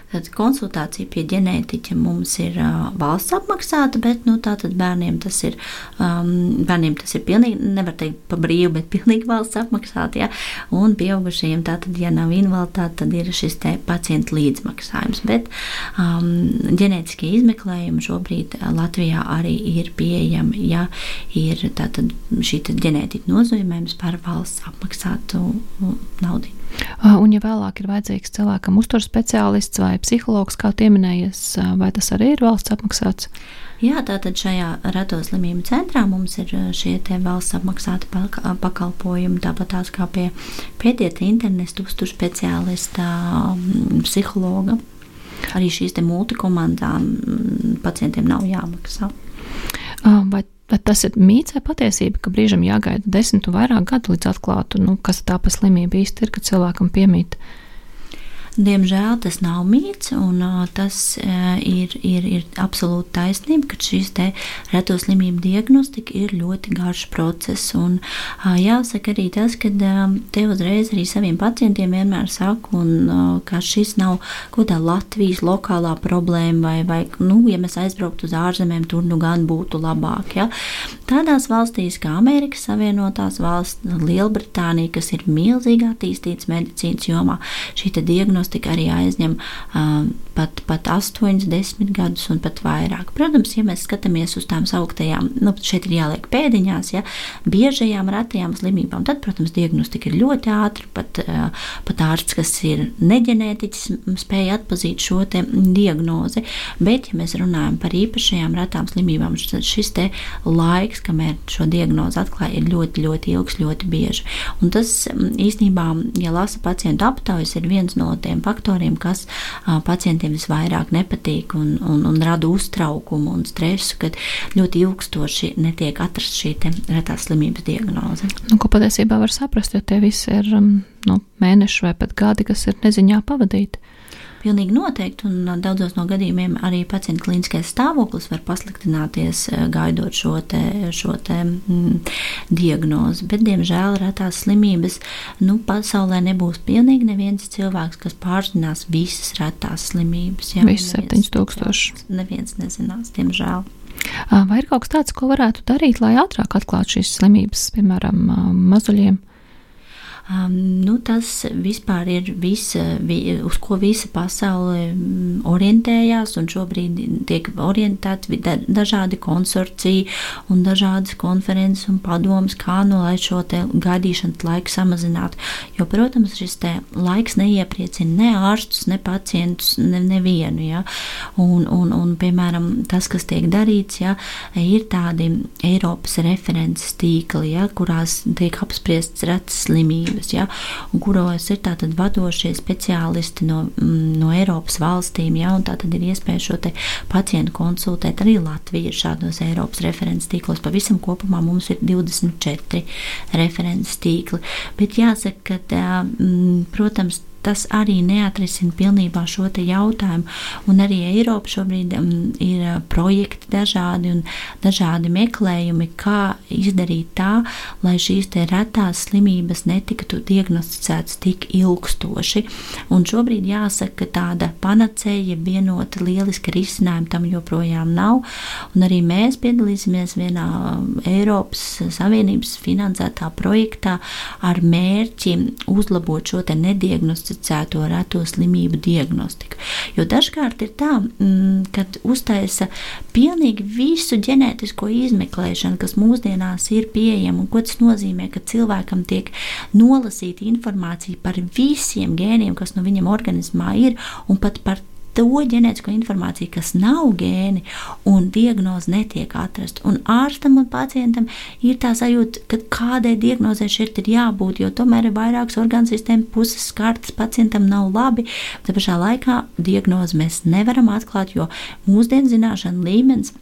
Tad konsultācija pie ģenētiķa mums ir uh, valsts apmaksāta, bet nu, bērniem tas ir, um, bērniem tas ir pilnīgi, nevar teikt pa brīvu, bet pilnīgi valsts apmaksāta. Ja? Un pieaugušajiem, tātad, ja nav invaliditāte, tad ir šis pacienta līdzmaksājums. Bet um, ģenētiskie izmeklējumi šobrīd Latvijā arī ir pieejami, ja ir tātad šī ģenētika nozīmējums par valsts apmaksātu naudu. Un, ja vēlāk ir vajadzīgs cilvēkam uzturs speciālists vai psihologs, kā pieminējies, vai tas arī ir valsts apmaksāts? Jā, tātad šajā reto slimību centrā mums ir šie valsts apmaksāti pakalpojumi, tāpat tās kā pie pēdieta, interneta, uzturu speciālista, psihologa. Arī šīs multikomandām pacientiem nav jāmaksā. Vai Bet tas ir mīts vai patiesība, ka brīžam jāgaida desmit un vairāk gadu, līdz atklātu, nu, kas tā pa slimību īsti ir, kad cilvēkam piemīt. Diemžēl tas nav mīts, un tas ir, ir, ir absolūti taisnība, ka šīs reto slimību diagnostika ir ļoti garš process. Un, jāsaka arī tas, ka te uzreiz arī saviem pacientiem vienmēr saku, un, ka šis nav kaut kāda Latvijas lokālā problēma, vai, vai nu, ja mēs aizbrauktu uz ārzemēm, tur nu gan būtu labāk. Ja? Tādās valstīs kā Amerikas Savienotās valsts, Lielbritānija, kas ir milzīgi attīstīts medicīnas jomā, šī diagnostika diagnostika arī aizņem uh, pat, pat 8, 10 gadus un pat vairāk. Protams, ja mēs skatāmies uz tām augtajām, nu, šeit ir jāliek pēdiņās, ja biežajām, retajām slimībām, tad, protams, diagnostika ir ļoti ātra. Pat, uh, pat ārsts, kas ir neģenētiķis, spēja atpazīt šo diagnozi. Bet, ja mēs runājam par īpašajām retām slimībām, tad šis laiks, kamēr šo diagnozi atklāja, ir ļoti, ļoti ilgs, ļoti bieži. Un tas īstenībā, ja lasa pacientu aptaujas, ir viens no tiem tiem faktoriem, kas pacientiem visvairāk nepatīk un, un, un rada uztraukumu un stresu, kad ļoti ilgstoši netiek atrasta šī retās slimības diagnoze. Nu, ko patiesībā var saprast, jo tie visi ir um, nu, mēneši vai pat gadi, kas ir neziņā pavadīti. Pilnīgi noteikti, un daudzos no gadījumiem arī pacienta klīniskais stāvoklis var pasliktināties, gaidot šo, te, šo te, mm, diagnozi. Bet, diemžēl, retās slimības nu, pasaulē nebūs pilnīgi neviens cilvēks, kas pārzinās visas retās slimības. Jā, Viss 7000. Neviens nezinās, diemžēl. Vai ir kaut kas tāds, ko varētu darīt, lai ātrāk atklātu šīs slimības, piemēram, mazuļiem? Um, nu, tas vispār ir viss, vi, uz ko visa pasaule mm, orientējās, un šobrīd tiek orientēti dažādi konsorcija un dažādas konferences un padomas, kā nu lai šo gaidīšanas laiku samazinātu. Jo, protams, šis laiks neiepriecina ne ārstus, ne pacientus, ne, nevienu. Ja? Un, un, un, piemēram, tas, kas tiek darīts, ja, ir tādi Eiropas references tīkli, ja, kurās tiek apspriestas retas slimības slimības, ja, un kuros ir tātad vadošie speciālisti no, mm, no Eiropas valstīm, ja, un tā tad ir iespēja šo pacientu konsultēt. Arī Latvija ir šādos Eiropas referents tīklos. Pavisam kopumā mums ir 24 referents tīkli. Bet jāsaka, ka, mm, protams, tas arī neatrisina pilnībā šo jautājumu. Un arī Eiropa šobrīd um, ir uh, projekti dažādi un dažādi meklējumi, kā izdarīt tā, lai šīs retās slimības netiktu diagnosticētas tik ilgstoši. Un šobrīd jāsaka, ka tāda panacēja, vienota lieliska risinājuma tam joprojām nav. Un arī mēs piedalīsimies vienā um, Eiropas Savienības finansētā projektā ar mērķi uzlabot šo nediagnosticētu diagnosticēto reto slimību diagnostiku. Jo dažkārt ir tā, mm, ka uztaisa pilnīgi visu ģenētisko izmeklēšanu, kas mūsdienās ir pieejama, un ko tas nozīmē, ka cilvēkam tiek nolasīta informācija par visiem gēniem, kas no viņam organismā ir, un pat par to ģenētisko informāciju, kas nav gēni, un diagnoze netiek atrasta. Un ārstam un pacientam ir tā sajūta, ka kādai diagnozē šeit ir jābūt, jo tomēr ir vairākas orgānu sistēmas puses skartas, pacientam nav labi. Tā pašā laikā diagnozi mēs nevaram atklāt, jo mūsdienu zināšanu līmenis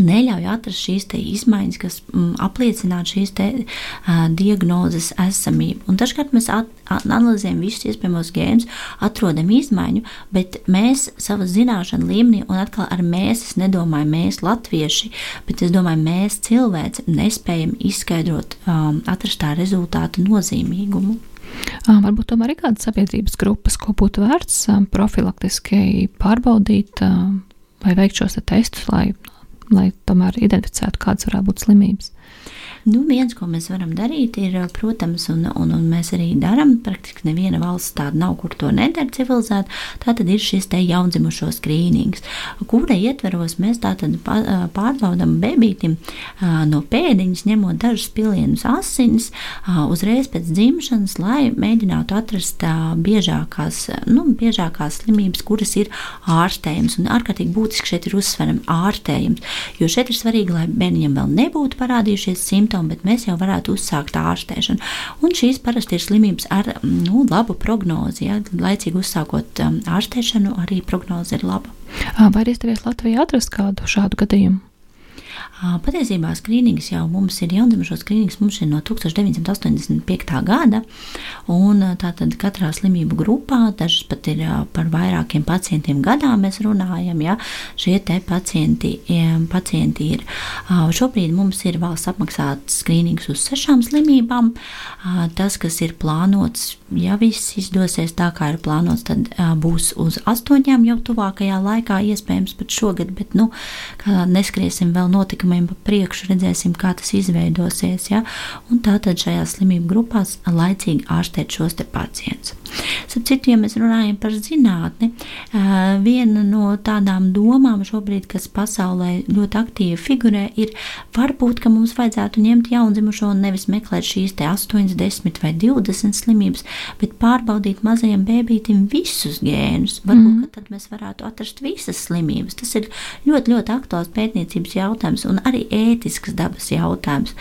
neļauj atrast šīs izmaiņas, kas mm, apliecinātu šīs te, uh, diagnozes esamību. Un dažkārt mēs at, at, analizējam visus iespējamos gēnus, atrodam izmaiņu, bet mēs savas zināšanu līmenī, un atkal ar mēs, es nedomāju mēs latvieši, bet es domāju mēs cilvēci, nespējam izskaidrot um, atrastā rezultāta nozīmīgumu. Um, varbūt tomēr ir kādas sabiedrības grupas, ko būtu vērts profilaktiski pārbaudīt vai veikt šos te testus, lai lai tomēr identificētu, kādas varētu būt slimības. Nu, viens, ko mēs varam darīt, ir, protams, un, un, un mēs arī darām, praktiski neviena valsts tāda nav, kur to nedara civilizēt, tā tad ir šis te jaundzimušo skrīnings, kura ietveros mēs tātad pārbaudam bebītim no pēdiņas, ņemot dažus pilienus asinis uzreiz pēc dzimšanas, lai mēģinātu atrast biežākās, nu, biežākās slimības, kuras ir ārstējums, un ārkārtīgi būtiski šeit ir uzsveram ārstējums, jo šeit ir svarīgi, lai bērniņam vēl nebūtu parādījušies simptomi, simptomi, bet mēs jau varētu uzsākt ārstēšanu. Un šīs parasti ir slimības ar nu, labu prognozi. Ja? Laicīgi uzsākot um, ārstēšanu, arī prognoze ir laba. Vai ir izdevies Latvijā atrast kādu šādu gadījumu? Patiesībā skrīnings jau mums ir jaundzimušo skrīnings mums ir no 1985. gada, un tātad katrā slimību grupā, dažas pat ir par vairākiem pacientiem gadā mēs runājam, ja šie te pacienti, pacienti ir. Šobrīd mums ir valsts apmaksāts skrīnings uz sešām slimībām. Tas, kas ir plānots, ja viss izdosies tā, kā ir plānots, tad būs uz astoņām jau tuvākajā laikā, iespējams pat šogad, bet, nu, neskriesim vēl notikumiem notikumiem pa priekšu, redzēsim, kā tas izveidosies. Ja? Un tātad šajās slimību grupās laicīgi ārstēt šos pacientus. Citu, ja mēs runājam par zinātni, viena no tādām domām šobrīd, kas pasaulē ļoti aktīvi figurē, ir varbūt, ka mums vajadzētu ņemt jaundzimušo un nevis meklēt šīs 8, 10 vai 20 slimības, bet pārbaudīt mazajam bērnītim visus gēnus. Varbūt mm. tad mēs varētu atrast visas slimības. Tas ir ļoti, ļoti aktuāls pētniecības jautājums un arī ētisks dabas jautājums.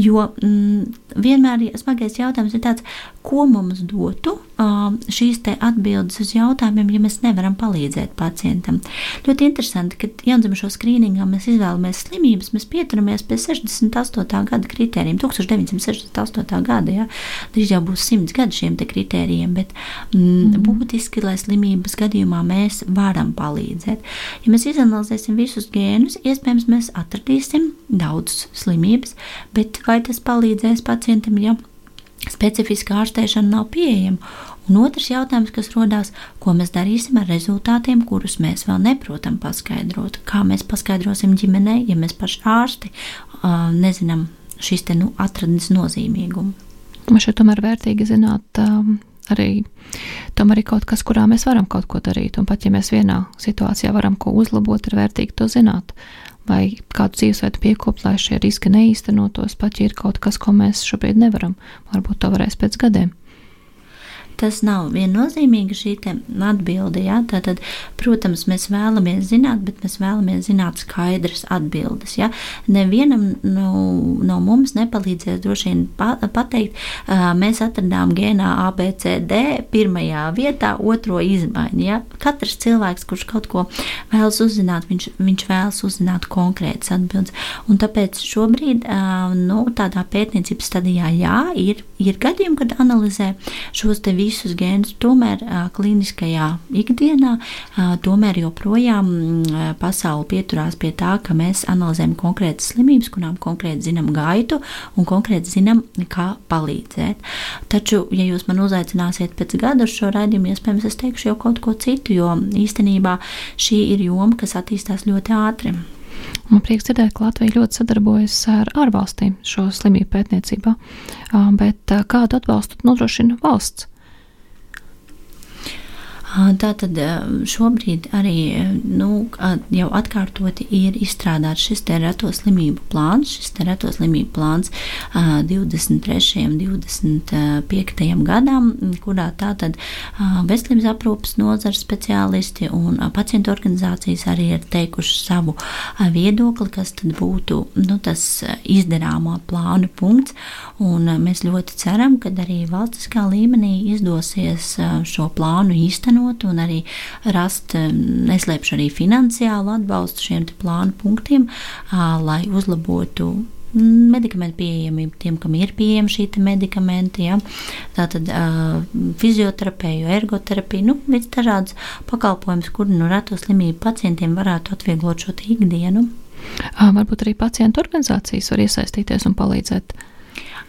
Jo mm, vienmēr smagais jautājums ir tāds, ko mums dotu šīs atbildes uz jautājumiem, ja mēs nevaram palīdzēt pacientam. Ļoti interesanti, ka jaundzimušo skrīningā mēs izvēlamies slimības, mēs pieturamies pie 68. gada kritērijiem, 1968. gada, ja, drīz jau būs simts gadi šiem kritērijiem, bet mm, mm. būtiski, lai slimības gadījumā mēs varam palīdzēt. Ja mēs izanalizēsim visus gēnus, iespējams, mēs atradīsim daudz slimības, bet vai tas palīdzēs pacientam, ja specifiska ārstēšana nav pieejama. Un otrs jautājums, kas rodās, ko mēs darīsim ar rezultātiem, kurus mēs vēl neprotam paskaidrot. Kā mēs paskaidrosim ģimenei, ja mēs paši ārsti uh, nezinām šīs te, nu, atradnes nozīmīgumu. Man šeit tomēr vērtīgi zināt. Um arī tomēr ir kaut kas, kurā mēs varam kaut ko darīt. Un pat ja mēs vienā situācijā varam ko uzlabot, ir vērtīgi to zināt vai kādu dzīvesveidu piekopt, lai šie riski neīstenotos, pat ja ir kaut kas, ko mēs šobrīd nevaram. Varbūt to varēs pēc gadiem tas nav viennozīmīgi šī atbilde. Ja? Tātad, protams, mēs vēlamies zināt, bet mēs vēlamies zināt skaidras atbildes. Ja? Nevienam no, no mums nepalīdzēs droši vien pateikt, mēs atradām gēnā ABCD pirmajā vietā, otro izmaiņu. Ja? Katrs cilvēks, kurš kaut ko vēlas uzzināt, viņš, viņš vēlas uzzināt konkrētas atbildes. Un tāpēc šobrīd nu, tādā pētniecības stadijā jā, ir, ir gadījumi, kad analizē šos te visus gēnus, tomēr klīniskajā ikdienā, tomēr joprojām pasaule pieturās pie tā, ka mēs analizējam konkrētas slimības, kurām konkrēti zinām gaitu un konkrēti zinām, kā palīdzēt. Taču, ja jūs man uzaicināsiet pēc gada uz šo raidījumu, iespējams, es teikšu jau kaut ko citu, jo īstenībā šī ir joma, kas attīstās ļoti ātri. Man prieks dzirdēt, ka Latvija ļoti sadarbojas ar ārvalstīm šo slimību pētniecībā, bet kādu atbalstu nodrošina valsts? Tātad šobrīd arī nu, jau atkārtoti ir izstrādāts šis reto slimību plāns, šis reto slimību plāns 23. un 25. gadam, kurā tātad veselības aprūpas nozars speciālisti un pacientu organizācijas arī ir teikuši savu viedokli, kas tad būtu nu, tas izdarāmā plānu punkts, un mēs ļoti ceram, ka arī valstiskā līmenī izdosies šo plānu īstenot īstenot un arī rast, neslēpšu arī finansiālu atbalstu šiem plānu punktiem, lai uzlabotu medikamentu pieejamību tiem, kam ir pieejami šī medikamenti. Ja? Tātad uh, fizioterapija, ergoterapija, nu, visas dažādas pakalpojumus, kuri no reto slimību pacientiem varētu atvieglot šo ikdienu. Varbūt arī pacientu organizācijas var iesaistīties un palīdzēt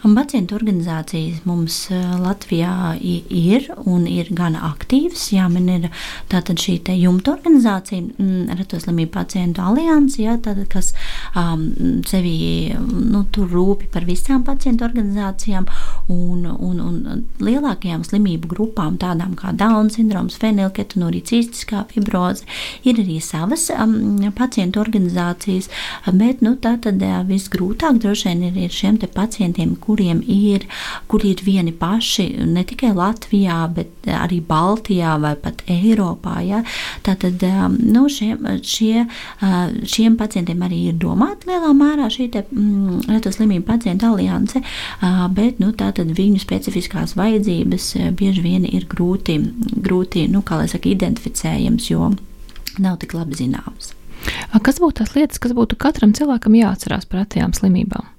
Un pacientu organizācijas mums eh, Latvijā ir un ir gan aktīvas. Jā, man ir tātad šī jumta organizācija, mm, Reto slimību pacientu alianses, jā, tātad, kas um, sevi nu, tur rūpi par visām pacientu organizācijām un, un, un lielākajām slimību grupām, tādām kā Down sindroms, fenilketonūrija, cistiskā fibroze. Ir arī savas um, pacientu organizācijas, bet nu, tā tad visgrūtāk droši vien ir, ir šiem pacientiem, kuriem ir, kur ir vieni paši, ne tikai Latvijā, bet arī Baltijā vai pat Eiropā. Ja? Tātad um, nu, šiem, šie, uh, šiem pacientiem arī ir domāta lielā mērā šī mm, reto slimību pacientu alianse, bet nu, viņu specifiskās vajadzības bieži vien ir grūti, grūti nu, saka, identificējams, jo nav tik labi zināms. Kas būtu tās lietas, kas būtu katram cilvēkam jāatcerās par retām slimībām?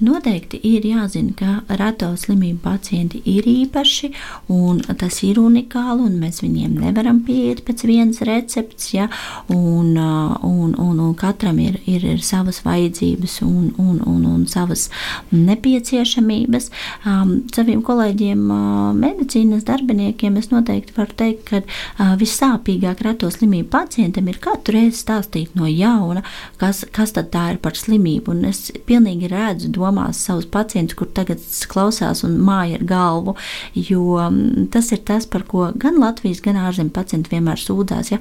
Noteikti ir jāzina, ka reto slimību pacienti ir īpaši un tas ir unikāli, un mēs viņiem nevaram pieiet pēc vienas receptes. Ja, un, un, un, un katram ir, ir, ir savas vajadzības un, un, un, un savas nepieciešamības. Um, saviem kolēģiem, uh, medicīnas darbiniekiem, es noteikti varu teikt, ka uh, vissāpīgāk reto slimību pacientam ir katru reizi stāstīt no jauna, kas, kas tad tā ir par slimību. Un es pilnīgi redzu, domās savus pacientus, kur tagad klausās un māja ar galvu, jo mm, tas ir tas, par ko gan Latvijas, gan ārzemju pacienti vienmēr sūdzās. Ja?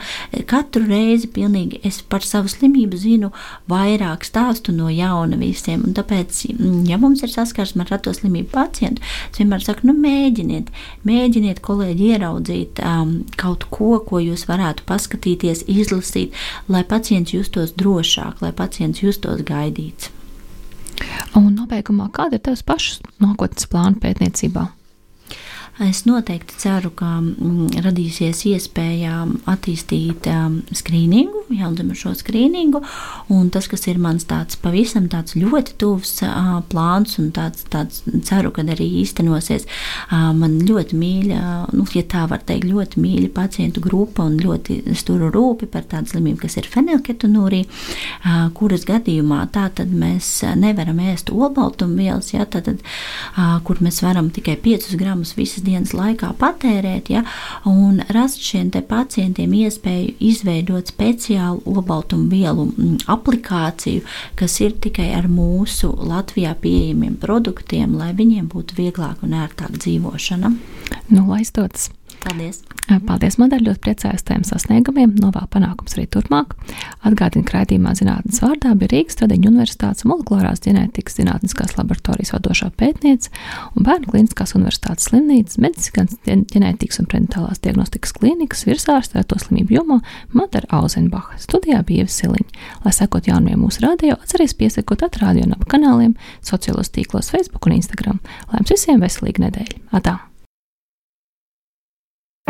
Katru reizi pilnīgi es par savu slimību zinu vairāk stāstu no jauna visiem, un tāpēc, mm, ja mums ir saskarsme ar rato slimību pacientu, es vienmēr saku, nu mēģiniet, mēģiniet kolēģi ieraudzīt um, kaut ko, ko jūs varētu paskatīties, izlasīt, lai pacients justos drošāk, lai pacients justos gaidīts. Un nobeigumā, kāda ir tavs pašas nākotnes plāna pētniecībā? Es noteikti ceru, ka mm, radīsies iespēja attīstīt um, skrīningu, jaundzimušo skrīningu. Tas, kas ir mans tāds pavisam tāds ļoti tuvs uh, plāns, un tāds, tāds ceru, ka arī īstenosies. Uh, man ļoti mīļa, nu, ja tā var teikt, ļoti mīļa pacientu grupa un ļoti sturu rūpi par tādu slimību, kas ir fenilketonūrija, uh, kuras gadījumā tā tad mēs nevaram ēst olbaltumvielas, ja, tad, uh, kur mēs varam tikai 5 gramus visas dienas laikā patērēt, ja, un rast šiem pacientiem iespēju izveidot speciālu olbaltumvielu mm, aplikāciju, kas ir tikai ar mūsu Latvijā pieejamiem produktiem, lai viņiem būtu vieglāk un ērtāk dzīvošana. Nu, lai izdodas! Paldies! Paldies, Madara, ļoti priecājos tiem sasniegumiem, novēl panākums arī turpmāk. Atgādinu, ka raidījumā zinātnes vārdā bija Rīgas Tradiņu Universitātes molekulārās ģenētikas zinātniskās laboratorijas vadošā pētniece un Bērnu klīniskās universitātes slimnīcas medicīnas ģenētikas un prenatālās diagnostikas klīnikas virsārste ar to slimību jomā Madara Auzenbacha. Studijā bija Ieva Siliņa. Lai sekot jaunumiem mūsu radio, atceries piesakot atrādio un ap kanāliem, sociālos tīklos Facebook un Instagram. Lai jums visiem veselīga nedēļa! Atā!